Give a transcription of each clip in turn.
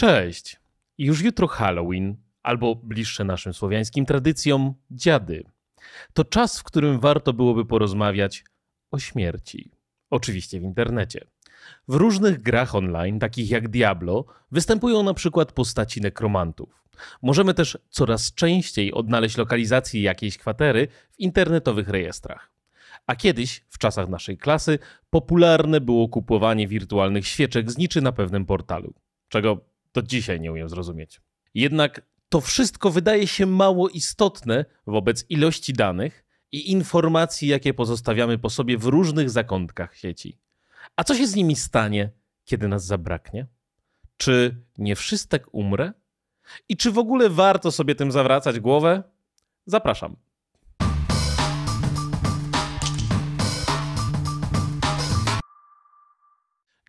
Cześć. Już jutro Halloween, albo bliższe naszym słowiańskim tradycjom, dziady. To czas, w którym warto byłoby porozmawiać o śmierci. Oczywiście w internecie. W różnych grach online, takich jak Diablo, występują na przykład postaci nekromantów. Możemy też coraz częściej odnaleźć lokalizację jakiejś kwatery w internetowych rejestrach. A kiedyś, w czasach naszej klasy, popularne było kupowanie wirtualnych świeczek z niczy na pewnym portalu. Czego do dzisiaj nie umiem zrozumieć. Jednak to wszystko wydaje się mało istotne wobec ilości danych i informacji, jakie pozostawiamy po sobie w różnych zakątkach sieci. A co się z nimi stanie, kiedy nas zabraknie? Czy nie wszystek umrę? I czy w ogóle warto sobie tym zawracać głowę? Zapraszam.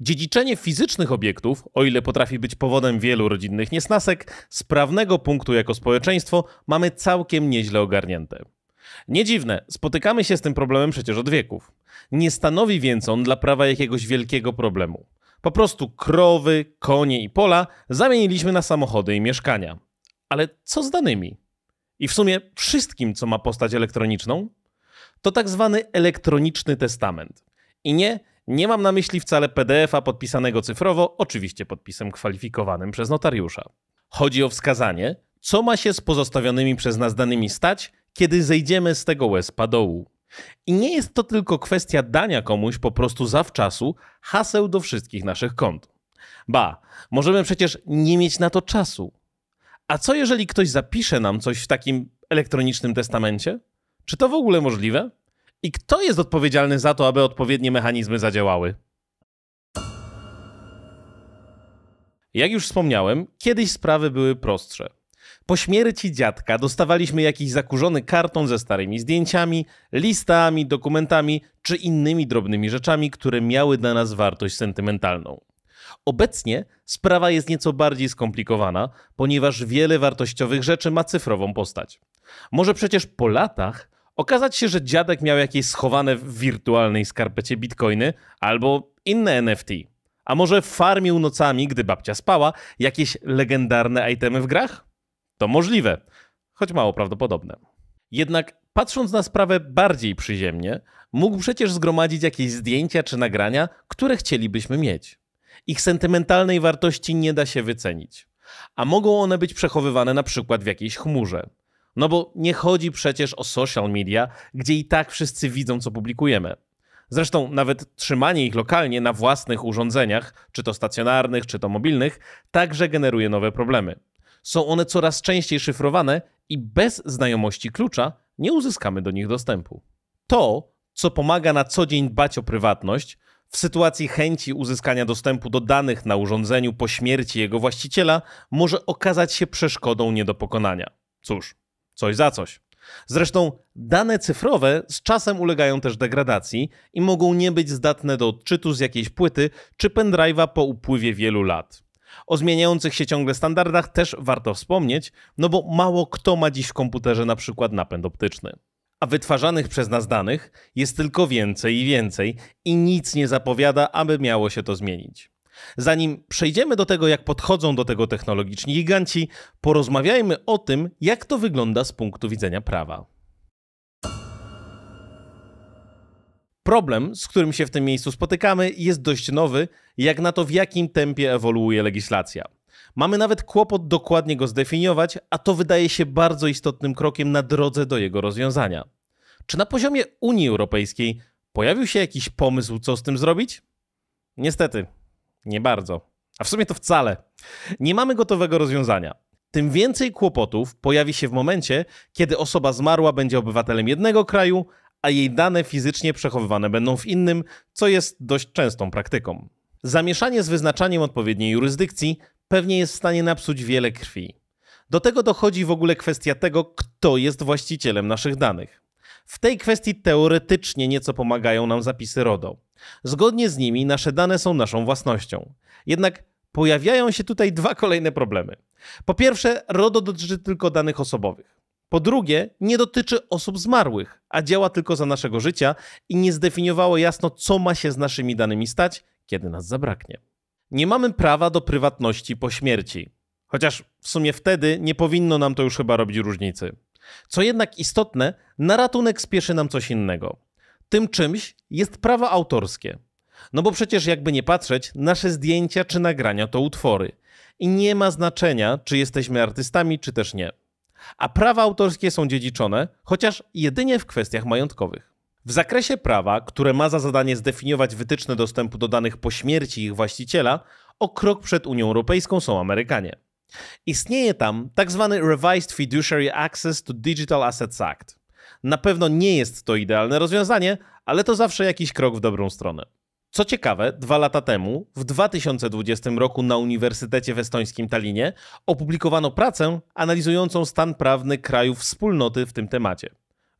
Dziedziczenie fizycznych obiektów, o ile potrafi być powodem wielu rodzinnych niesnasek, z prawnego punktu jako społeczeństwo mamy całkiem nieźle ogarnięte. Nie dziwne, spotykamy się z tym problemem przecież od wieków. Nie stanowi więc on dla prawa jakiegoś wielkiego problemu. Po prostu krowy, konie i pola zamieniliśmy na samochody i mieszkania. Ale co z danymi? I w sumie wszystkim, co ma postać elektroniczną? To tak zwany elektroniczny testament. I nie, nie mam na myśli wcale PDF-a podpisanego cyfrowo, oczywiście podpisem kwalifikowanym przez notariusza. Chodzi o wskazanie, co ma się z pozostawionymi przez nas danymi stać, kiedy zejdziemy z tego łezpa dołu. I nie jest to tylko kwestia dania komuś po prostu zawczasu haseł do wszystkich naszych kont. Ba, możemy przecież nie mieć na to czasu. A co jeżeli ktoś zapisze nam coś w takim elektronicznym testamencie? Czy to w ogóle możliwe? I kto jest odpowiedzialny za to, aby odpowiednie mechanizmy zadziałały? Jak już wspomniałem, kiedyś sprawy były prostsze. Po śmierci dziadka dostawaliśmy jakiś zakurzony karton ze starymi zdjęciami, listami, dokumentami czy innymi drobnymi rzeczami, które miały dla nas wartość sentymentalną. Obecnie sprawa jest nieco bardziej skomplikowana, ponieważ wiele wartościowych rzeczy ma cyfrową postać. Może przecież po latach okazać się, że dziadek miał jakieś schowane w wirtualnej skarpecie bitcoiny albo inne NFT. A może farmił nocami, gdy babcia spała, jakieś legendarne itemy w grach? To możliwe, choć mało prawdopodobne. Jednak patrząc na sprawę bardziej przyziemnie, mógł przecież zgromadzić jakieś zdjęcia czy nagrania, które chcielibyśmy mieć. Ich sentymentalnej wartości nie da się wycenić. A mogą one być przechowywane na przykład w jakiejś chmurze. No bo nie chodzi przecież o social media, gdzie i tak wszyscy widzą, co publikujemy. Zresztą nawet trzymanie ich lokalnie na własnych urządzeniach, czy to stacjonarnych, czy to mobilnych, także generuje nowe problemy. Są one coraz częściej szyfrowane i bez znajomości klucza nie uzyskamy do nich dostępu. To, co pomaga na co dzień dbać o prywatność, w sytuacji chęci uzyskania dostępu do danych na urządzeniu po śmierci jego właściciela, może okazać się przeszkodą nie do pokonania. Cóż, coś za coś. Zresztą dane cyfrowe z czasem ulegają też degradacji i mogą nie być zdatne do odczytu z jakiejś płyty czy pendrive'a po upływie wielu lat. O zmieniających się ciągle standardach też warto wspomnieć, no bo mało kto ma dziś w komputerze na przykład napęd optyczny. A wytwarzanych przez nas danych jest tylko więcej i więcej i nic nie zapowiada, aby miało się to zmienić. Zanim przejdziemy do tego, jak podchodzą do tego technologiczni giganci, porozmawiajmy o tym, jak to wygląda z punktu widzenia prawa. Problem, z którym się w tym miejscu spotykamy, jest dość nowy, jak na to, w jakim tempie ewoluuje legislacja. Mamy nawet kłopot dokładnie go zdefiniować, a to wydaje się bardzo istotnym krokiem na drodze do jego rozwiązania. Czy na poziomie Unii Europejskiej pojawił się jakiś pomysł, co z tym zrobić? Niestety, nie bardzo. A w sumie to wcale. Nie mamy gotowego rozwiązania. Tym więcej kłopotów pojawi się w momencie, kiedy osoba zmarła będzie obywatelem jednego kraju, a jej dane fizycznie przechowywane będą w innym, co jest dość częstą praktyką. Zamieszanie z wyznaczaniem odpowiedniej jurysdykcji pewnie jest w stanie napsuć wiele krwi. Do tego dochodzi w ogóle kwestia tego, kto jest właścicielem naszych danych. W tej kwestii teoretycznie nieco pomagają nam zapisy RODO. Zgodnie z nimi nasze dane są naszą własnością. Jednak pojawiają się tutaj dwa kolejne problemy. Po pierwsze, RODO dotyczy tylko danych osobowych. Po drugie, nie dotyczy osób zmarłych, a działa tylko za naszego życia i nie zdefiniowało jasno, co ma się z naszymi danymi stać, kiedy nas zabraknie. Nie mamy prawa do prywatności po śmierci. Chociaż w sumie wtedy nie powinno nam to już chyba robić różnicy. Co jednak istotne, na ratunek spieszy nam coś innego. Tym czymś jest prawo autorskie. No bo przecież jakby nie patrzeć, nasze zdjęcia czy nagrania to utwory. I nie ma znaczenia, czy jesteśmy artystami, czy też nie. A prawa autorskie są dziedziczone, chociaż jedynie w kwestiach majątkowych. W zakresie prawa, które ma za zadanie zdefiniować wytyczne dostępu do danych po śmierci ich właściciela, o krok przed Unią Europejską są Amerykanie. Istnieje tam tzw. Tak Revised Fiduciary Access to Digital Assets Act. Na pewno nie jest to idealne rozwiązanie, ale to zawsze jakiś krok w dobrą stronę. Co ciekawe, dwa lata temu, w 2020 roku na Uniwersytecie w estońskim Talinie, opublikowano pracę analizującą stan prawny krajów wspólnoty w tym temacie.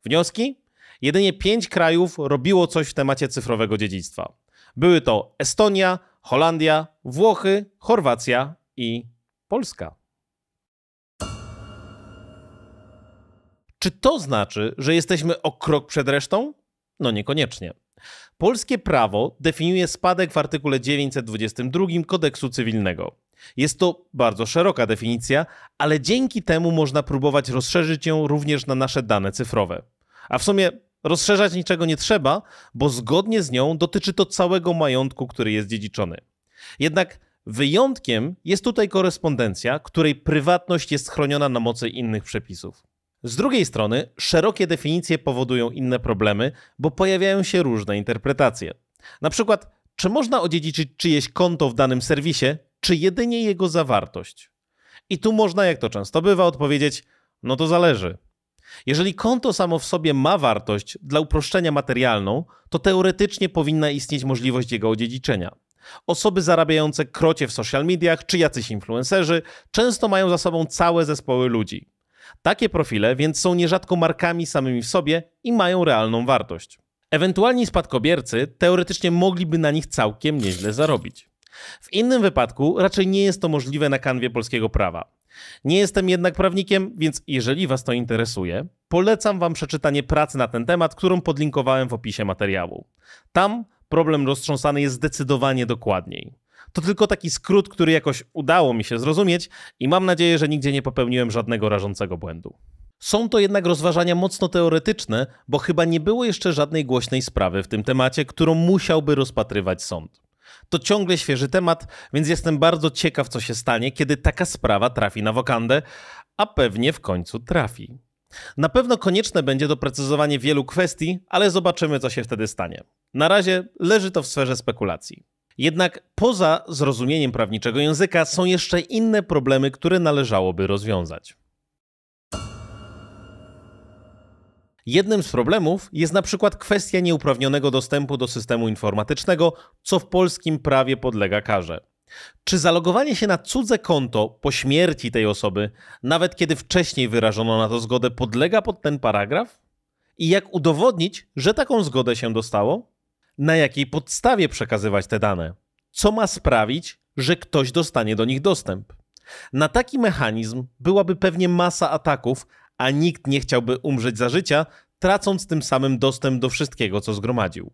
Wnioski? Jedynie pięć krajów robiło coś w temacie cyfrowego dziedzictwa. Były to Estonia, Holandia, Włochy, Chorwacja i Polska. Czy to znaczy, że jesteśmy o krok przed resztą? No niekoniecznie. Polskie prawo definiuje spadek w artykule 922 kodeksu cywilnego. Jest to bardzo szeroka definicja, ale dzięki temu można próbować rozszerzyć ją również na nasze dane cyfrowe. A w sumie rozszerzać niczego nie trzeba, bo zgodnie z nią dotyczy to całego majątku, który jest dziedziczony. Jednak wyjątkiem jest tutaj korespondencja, której prywatność jest chroniona na mocy innych przepisów. Z drugiej strony, szerokie definicje powodują inne problemy, bo pojawiają się różne interpretacje. Na przykład, czy można odziedziczyć czyjeś konto w danym serwisie, czy jedynie jego zawartość? I tu można, jak to często bywa, odpowiedzieć: no to zależy. Jeżeli konto samo w sobie ma wartość dla uproszczenia materialną, to teoretycznie powinna istnieć możliwość jego odziedziczenia. Osoby zarabiające krocie w social mediach czy jacyś influencerzy często mają za sobą całe zespoły ludzi. Takie profile więc są nierzadko markami samymi w sobie i mają realną wartość. Ewentualni spadkobiercy teoretycznie mogliby na nich całkiem nieźle zarobić. W innym wypadku raczej nie jest to możliwe na kanwie polskiego prawa. Nie jestem jednak prawnikiem, więc jeżeli Was to interesuje, polecam Wam przeczytanie pracy na ten temat, którą podlinkowałem w opisie materiału. Tam problem roztrząsany jest zdecydowanie dokładniej. To tylko taki skrót, który jakoś udało mi się zrozumieć i mam nadzieję, że nigdzie nie popełniłem żadnego rażącego błędu. Są to jednak rozważania mocno teoretyczne, bo chyba nie było jeszcze żadnej głośnej sprawy w tym temacie, którą musiałby rozpatrywać sąd. To ciągle świeży temat, więc jestem bardzo ciekaw, co się stanie, kiedy taka sprawa trafi na wokandę, a pewnie w końcu trafi. Na pewno konieczne będzie doprecyzowanie wielu kwestii, ale zobaczymy, co się wtedy stanie. Na razie leży to w sferze spekulacji. Jednak poza zrozumieniem prawniczego języka są jeszcze inne problemy, które należałoby rozwiązać. Jednym z problemów jest na przykład kwestia nieuprawnionego dostępu do systemu informatycznego, co w polskim prawie podlega karze. Czy zalogowanie się na cudze konto po śmierci tej osoby, nawet kiedy wcześniej wyrażono na to zgodę, podlega pod ten paragraf? I jak udowodnić, że taką zgodę się dostało? Na jakiej podstawie przekazywać te dane, co ma sprawić, że ktoś dostanie do nich dostęp. Na taki mechanizm byłaby pewnie masa ataków, a nikt nie chciałby umrzeć za życia, tracąc tym samym dostęp do wszystkiego, co zgromadził.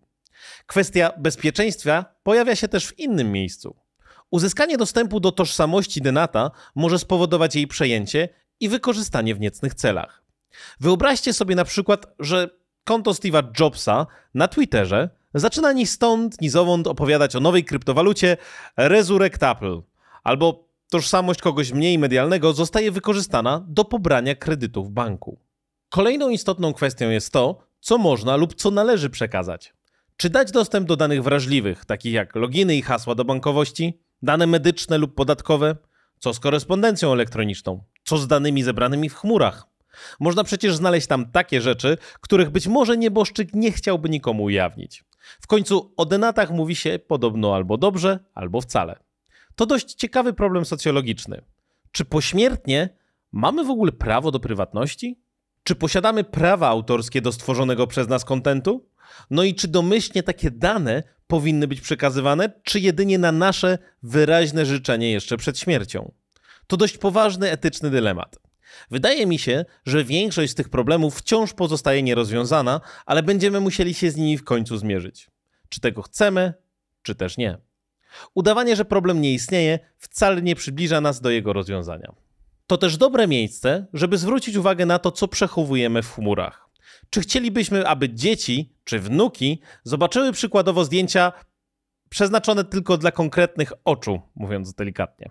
Kwestia bezpieczeństwa pojawia się też w innym miejscu. Uzyskanie dostępu do tożsamości denata może spowodować jej przejęcie i wykorzystanie w niecnych celach. Wyobraźcie sobie na przykład, że konto Steve'a Jobsa na Twitterze zaczyna ni stąd, ni zowąd opowiadać o nowej kryptowalucie Resurrectable, albo tożsamość kogoś mniej medialnego zostaje wykorzystana do pobrania kredytu w banku. Kolejną istotną kwestią jest to, co można lub co należy przekazać. Czy dać dostęp do danych wrażliwych, takich jak loginy i hasła do bankowości, dane medyczne lub podatkowe? Co z korespondencją elektroniczną? Co z danymi zebranymi w chmurach? Można przecież znaleźć tam takie rzeczy, których być może nieboszczyk nie chciałby nikomu ujawnić. W końcu o denatach mówi się podobno albo dobrze, albo wcale. To dość ciekawy problem socjologiczny. Czy pośmiertnie mamy w ogóle prawo do prywatności? Czy posiadamy prawa autorskie do stworzonego przez nas kontentu? No i czy domyślnie takie dane powinny być przekazywane, czy jedynie na nasze wyraźne życzenie jeszcze przed śmiercią? To dość poważny etyczny dylemat. Wydaje mi się, że większość z tych problemów wciąż pozostaje nierozwiązana, ale będziemy musieli się z nimi w końcu zmierzyć. Czy tego chcemy, czy też nie. Udawanie, że problem nie istnieje, wcale nie przybliża nas do jego rozwiązania. To też dobre miejsce, żeby zwrócić uwagę na to, co przechowujemy w chmurach. Czy chcielibyśmy, aby dzieci czy wnuki zobaczyły przykładowo zdjęcia przeznaczone tylko dla konkretnych oczu, mówiąc delikatnie?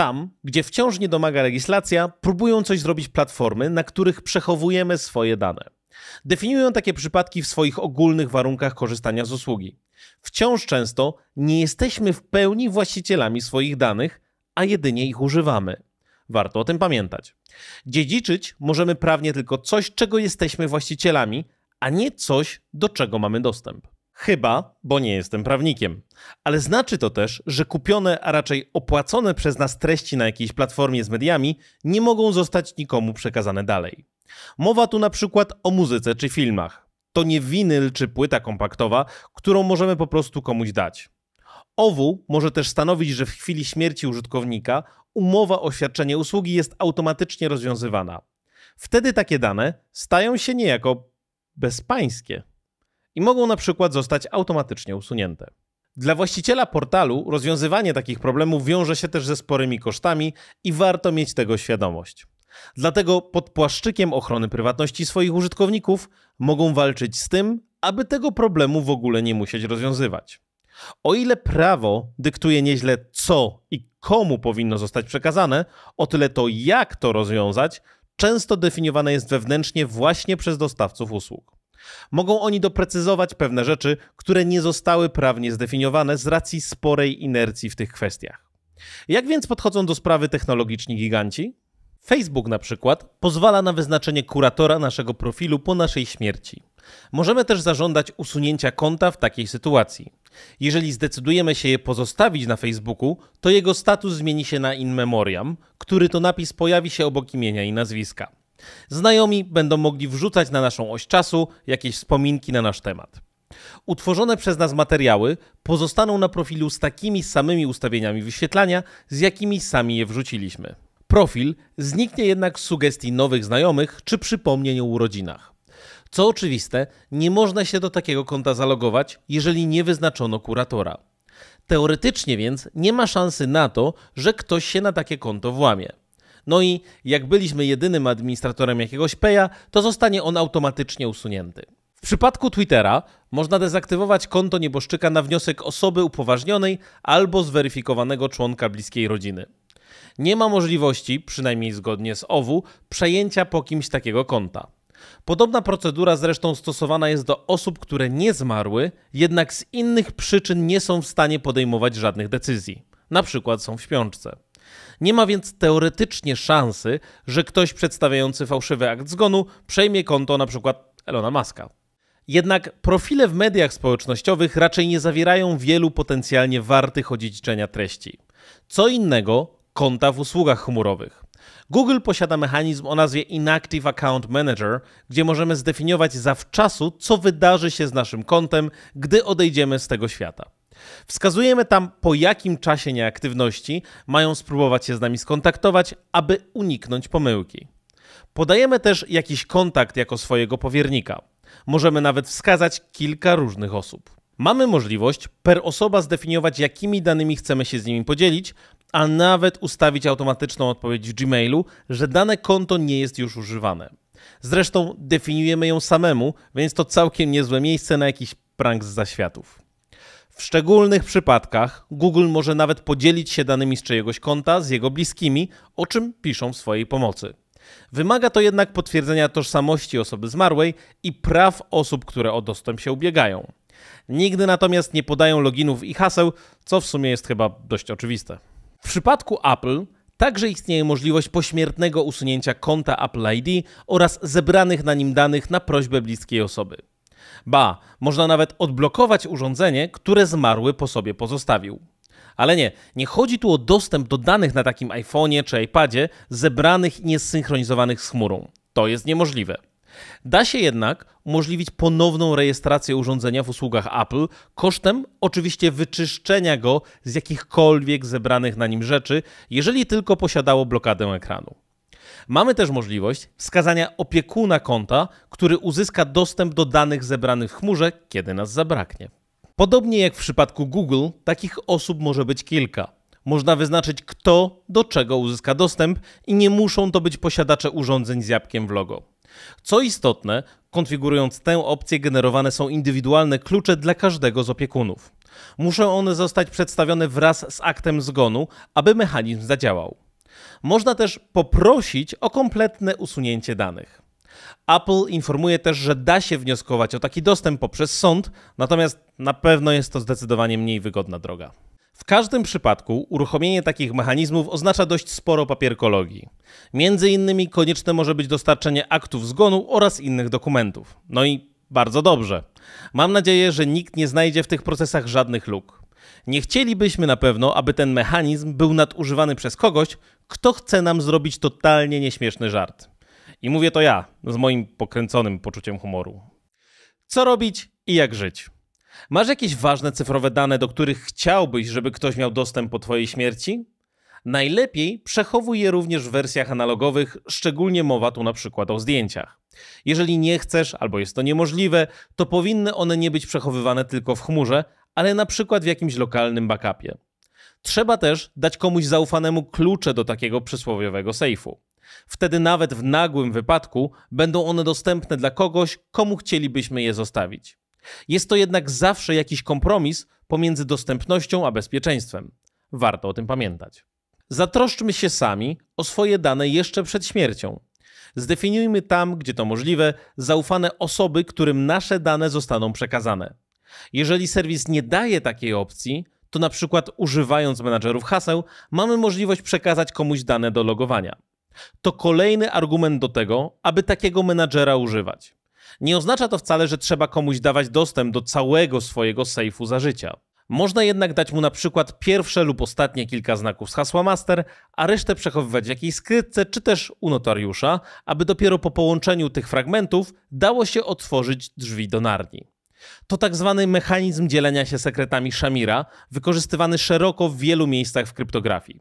Tam, gdzie wciąż nie domaga legislacja, próbują coś zrobić platformy, na których przechowujemy swoje dane. Definiują takie przypadki w swoich ogólnych warunkach korzystania z usługi. Wciąż często nie jesteśmy w pełni właścicielami swoich danych, a jedynie ich używamy. Warto o tym pamiętać. Dziedziczyć możemy prawnie tylko coś, czego jesteśmy właścicielami, a nie coś, do czego mamy dostęp. Chyba, bo nie jestem prawnikiem. Ale znaczy to też, że kupione, a raczej opłacone przez nas treści na jakiejś platformie z mediami nie mogą zostać nikomu przekazane dalej. Mowa tu na przykład o muzyce czy filmach. To nie winyl czy płyta kompaktowa, którą możemy po prostu komuś dać. OWU może też stanowić, że w chwili śmierci użytkownika umowa o świadczenie usługi jest automatycznie rozwiązywana. Wtedy takie dane stają się niejako bezpańskie i mogą na przykład zostać automatycznie usunięte. Dla właściciela portalu rozwiązywanie takich problemów wiąże się też ze sporymi kosztami i warto mieć tego świadomość. Dlatego pod płaszczykiem ochrony prywatności swoich użytkowników mogą walczyć z tym, aby tego problemu w ogóle nie musieć rozwiązywać. O ile prawo dyktuje nieźle co i komu powinno zostać przekazane, o tyle to jak to rozwiązać często definiowane jest wewnętrznie właśnie przez dostawców usług. Mogą oni doprecyzować pewne rzeczy, które nie zostały prawnie zdefiniowane z racji sporej inercji w tych kwestiach. Jak więc podchodzą do sprawy technologiczni giganci? Facebook na przykład pozwala na wyznaczenie kuratora naszego profilu po naszej śmierci. Możemy też zażądać usunięcia konta w takiej sytuacji. Jeżeli zdecydujemy się je pozostawić na Facebooku, to jego status zmieni się na in memoriam, który to napis pojawi się obok imienia i nazwiska. Znajomi będą mogli wrzucać na naszą oś czasu jakieś wspominki na nasz temat. Utworzone przez nas materiały pozostaną na profilu z takimi samymi ustawieniami wyświetlania, z jakimi sami je wrzuciliśmy. Profil zniknie jednak z sugestii nowych znajomych czy przypomnień o urodzinach. Co oczywiste, nie można się do takiego konta zalogować, jeżeli nie wyznaczono kuratora. Teoretycznie więc nie ma szansy na to, że ktoś się na takie konto włamie. No i jak byliśmy jedynym administratorem jakiegoś peja, to zostanie on automatycznie usunięty. W przypadku Twittera można dezaktywować konto nieboszczyka na wniosek osoby upoważnionej albo zweryfikowanego członka bliskiej rodziny. Nie ma możliwości, przynajmniej zgodnie z OWU, przejęcia po kimś takiego konta. Podobna procedura zresztą stosowana jest do osób, które nie zmarły, jednak z innych przyczyn nie są w stanie podejmować żadnych decyzji. Na przykład są w śpiączce. Nie ma więc teoretycznie szansy, że ktoś przedstawiający fałszywy akt zgonu przejmie konto np. Elona Muska. Jednak profile w mediach społecznościowych raczej nie zawierają wielu potencjalnie wartych odziedziczenia treści. Co innego konta w usługach chmurowych. Google posiada mechanizm o nazwie Inactive Account Manager, gdzie możemy zdefiniować zawczasu, co wydarzy się z naszym kontem, gdy odejdziemy z tego świata. Wskazujemy tam, po jakim czasie nieaktywności mają spróbować się z nami skontaktować, aby uniknąć pomyłki. Podajemy też jakiś kontakt jako swojego powiernika. Możemy nawet wskazać kilka różnych osób. Mamy możliwość per osoba zdefiniować, jakimi danymi chcemy się z nimi podzielić, a nawet ustawić automatyczną odpowiedź w Gmailu, że dane konto nie jest już używane. Zresztą definiujemy ją samemu, więc to całkiem niezłe miejsce na jakiś prank z zaświatów. W szczególnych przypadkach Google może nawet podzielić się danymi z czyjegoś konta z jego bliskimi, o czym piszą w swojej pomocy. Wymaga to jednak potwierdzenia tożsamości osoby zmarłej i praw osób, które o dostęp się ubiegają. Nigdy natomiast nie podają loginów i haseł, co w sumie jest chyba dość oczywiste. W przypadku Apple także istnieje możliwość pośmiertnego usunięcia konta Apple ID oraz zebranych na nim danych na prośbę bliskiej osoby. Ba, można nawet odblokować urządzenie, które zmarły po sobie pozostawił. Ale nie, nie chodzi tu o dostęp do danych na takim iPhone'ie czy iPadzie zebranych i niesynchronizowanych z chmurą. To jest niemożliwe. Da się jednak umożliwić ponowną rejestrację urządzenia w usługach Apple kosztem oczywiście wyczyszczenia go z jakichkolwiek zebranych na nim rzeczy, jeżeli tylko posiadało blokadę ekranu. Mamy też możliwość wskazania opiekuna konta, który uzyska dostęp do danych zebranych w chmurze, kiedy nas zabraknie. Podobnie jak w przypadku Google, takich osób może być kilka. Można wyznaczyć, kto do czego uzyska dostęp i nie muszą to być posiadacze urządzeń z jabłkiem w logo. Co istotne, konfigurując tę opcję generowane są indywidualne klucze dla każdego z opiekunów. Muszą one zostać przedstawione wraz z aktem zgonu, aby mechanizm zadziałał. Można też poprosić o kompletne usunięcie danych. Apple informuje też, że da się wnioskować o taki dostęp poprzez sąd, natomiast na pewno jest to zdecydowanie mniej wygodna droga. W każdym przypadku uruchomienie takich mechanizmów oznacza dość sporo papierkologii. Między innymi konieczne może być dostarczenie aktów zgonu oraz innych dokumentów. No i bardzo dobrze. Mam nadzieję, że nikt nie znajdzie w tych procesach żadnych luk. Nie chcielibyśmy na pewno, aby ten mechanizm był nadużywany przez kogoś, kto chce nam zrobić totalnie nieśmieszny żart. I mówię to ja, z moim pokręconym poczuciem humoru. Co robić i jak żyć? Masz jakieś ważne cyfrowe dane, do których chciałbyś, żeby ktoś miał dostęp po Twojej śmierci? Najlepiej przechowuj je również w wersjach analogowych, szczególnie mowa tu na przykład o zdjęciach. Jeżeli nie chcesz albo jest to niemożliwe, to powinny one nie być przechowywane tylko w chmurze, ale na przykład w jakimś lokalnym backupie. Trzeba też dać komuś zaufanemu klucze do takiego przysłowiowego sejfu. Wtedy nawet w nagłym wypadku będą one dostępne dla kogoś, komu chcielibyśmy je zostawić. Jest to jednak zawsze jakiś kompromis pomiędzy dostępnością a bezpieczeństwem. Warto o tym pamiętać. Zatroszczmy się sami o swoje dane jeszcze przed śmiercią. Zdefiniujmy tam, gdzie to możliwe, zaufane osoby, którym nasze dane zostaną przekazane. Jeżeli serwis nie daje takiej opcji, to na przykład używając menadżerów haseł, mamy możliwość przekazać komuś dane do logowania. To kolejny argument do tego, aby takiego menadżera używać. Nie oznacza to wcale, że trzeba komuś dawać dostęp do całego swojego sejfu za życia. Można jednak dać mu na przykład pierwsze lub ostatnie kilka znaków z hasła master, a resztę przechowywać w jakiejś skrytce czy też u notariusza, aby dopiero po połączeniu tych fragmentów dało się otworzyć drzwi do narni. To tak zwany mechanizm dzielenia się sekretami Shamira, wykorzystywany szeroko w wielu miejscach w kryptografii.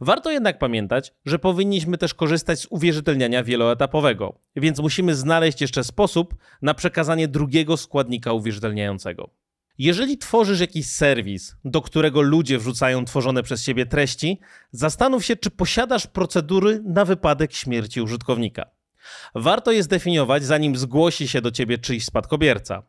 Warto jednak pamiętać, że powinniśmy też korzystać z uwierzytelniania wieloetapowego, więc musimy znaleźć jeszcze sposób na przekazanie drugiego składnika uwierzytelniającego. Jeżeli tworzysz jakiś serwis, do którego ludzie wrzucają tworzone przez siebie treści, zastanów się, czy posiadasz procedury na wypadek śmierci użytkownika. Warto je zdefiniować, zanim zgłosi się do ciebie czyjś spadkobierca.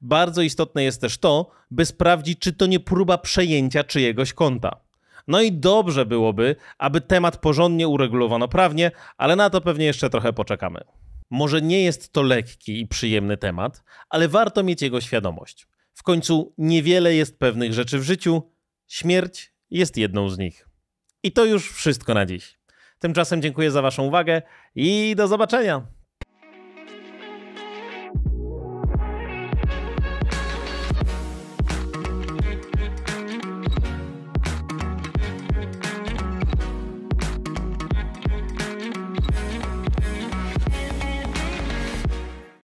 Bardzo istotne jest też to, by sprawdzić, czy to nie próba przejęcia czyjegoś konta. No i dobrze byłoby, aby temat porządnie uregulowano prawnie, ale na to pewnie jeszcze trochę poczekamy. Może nie jest to lekki i przyjemny temat, ale warto mieć jego świadomość. W końcu niewiele jest pewnych rzeczy w życiu, śmierć jest jedną z nich. I to już wszystko na dziś. Tymczasem dziękuję za Waszą uwagę i do zobaczenia.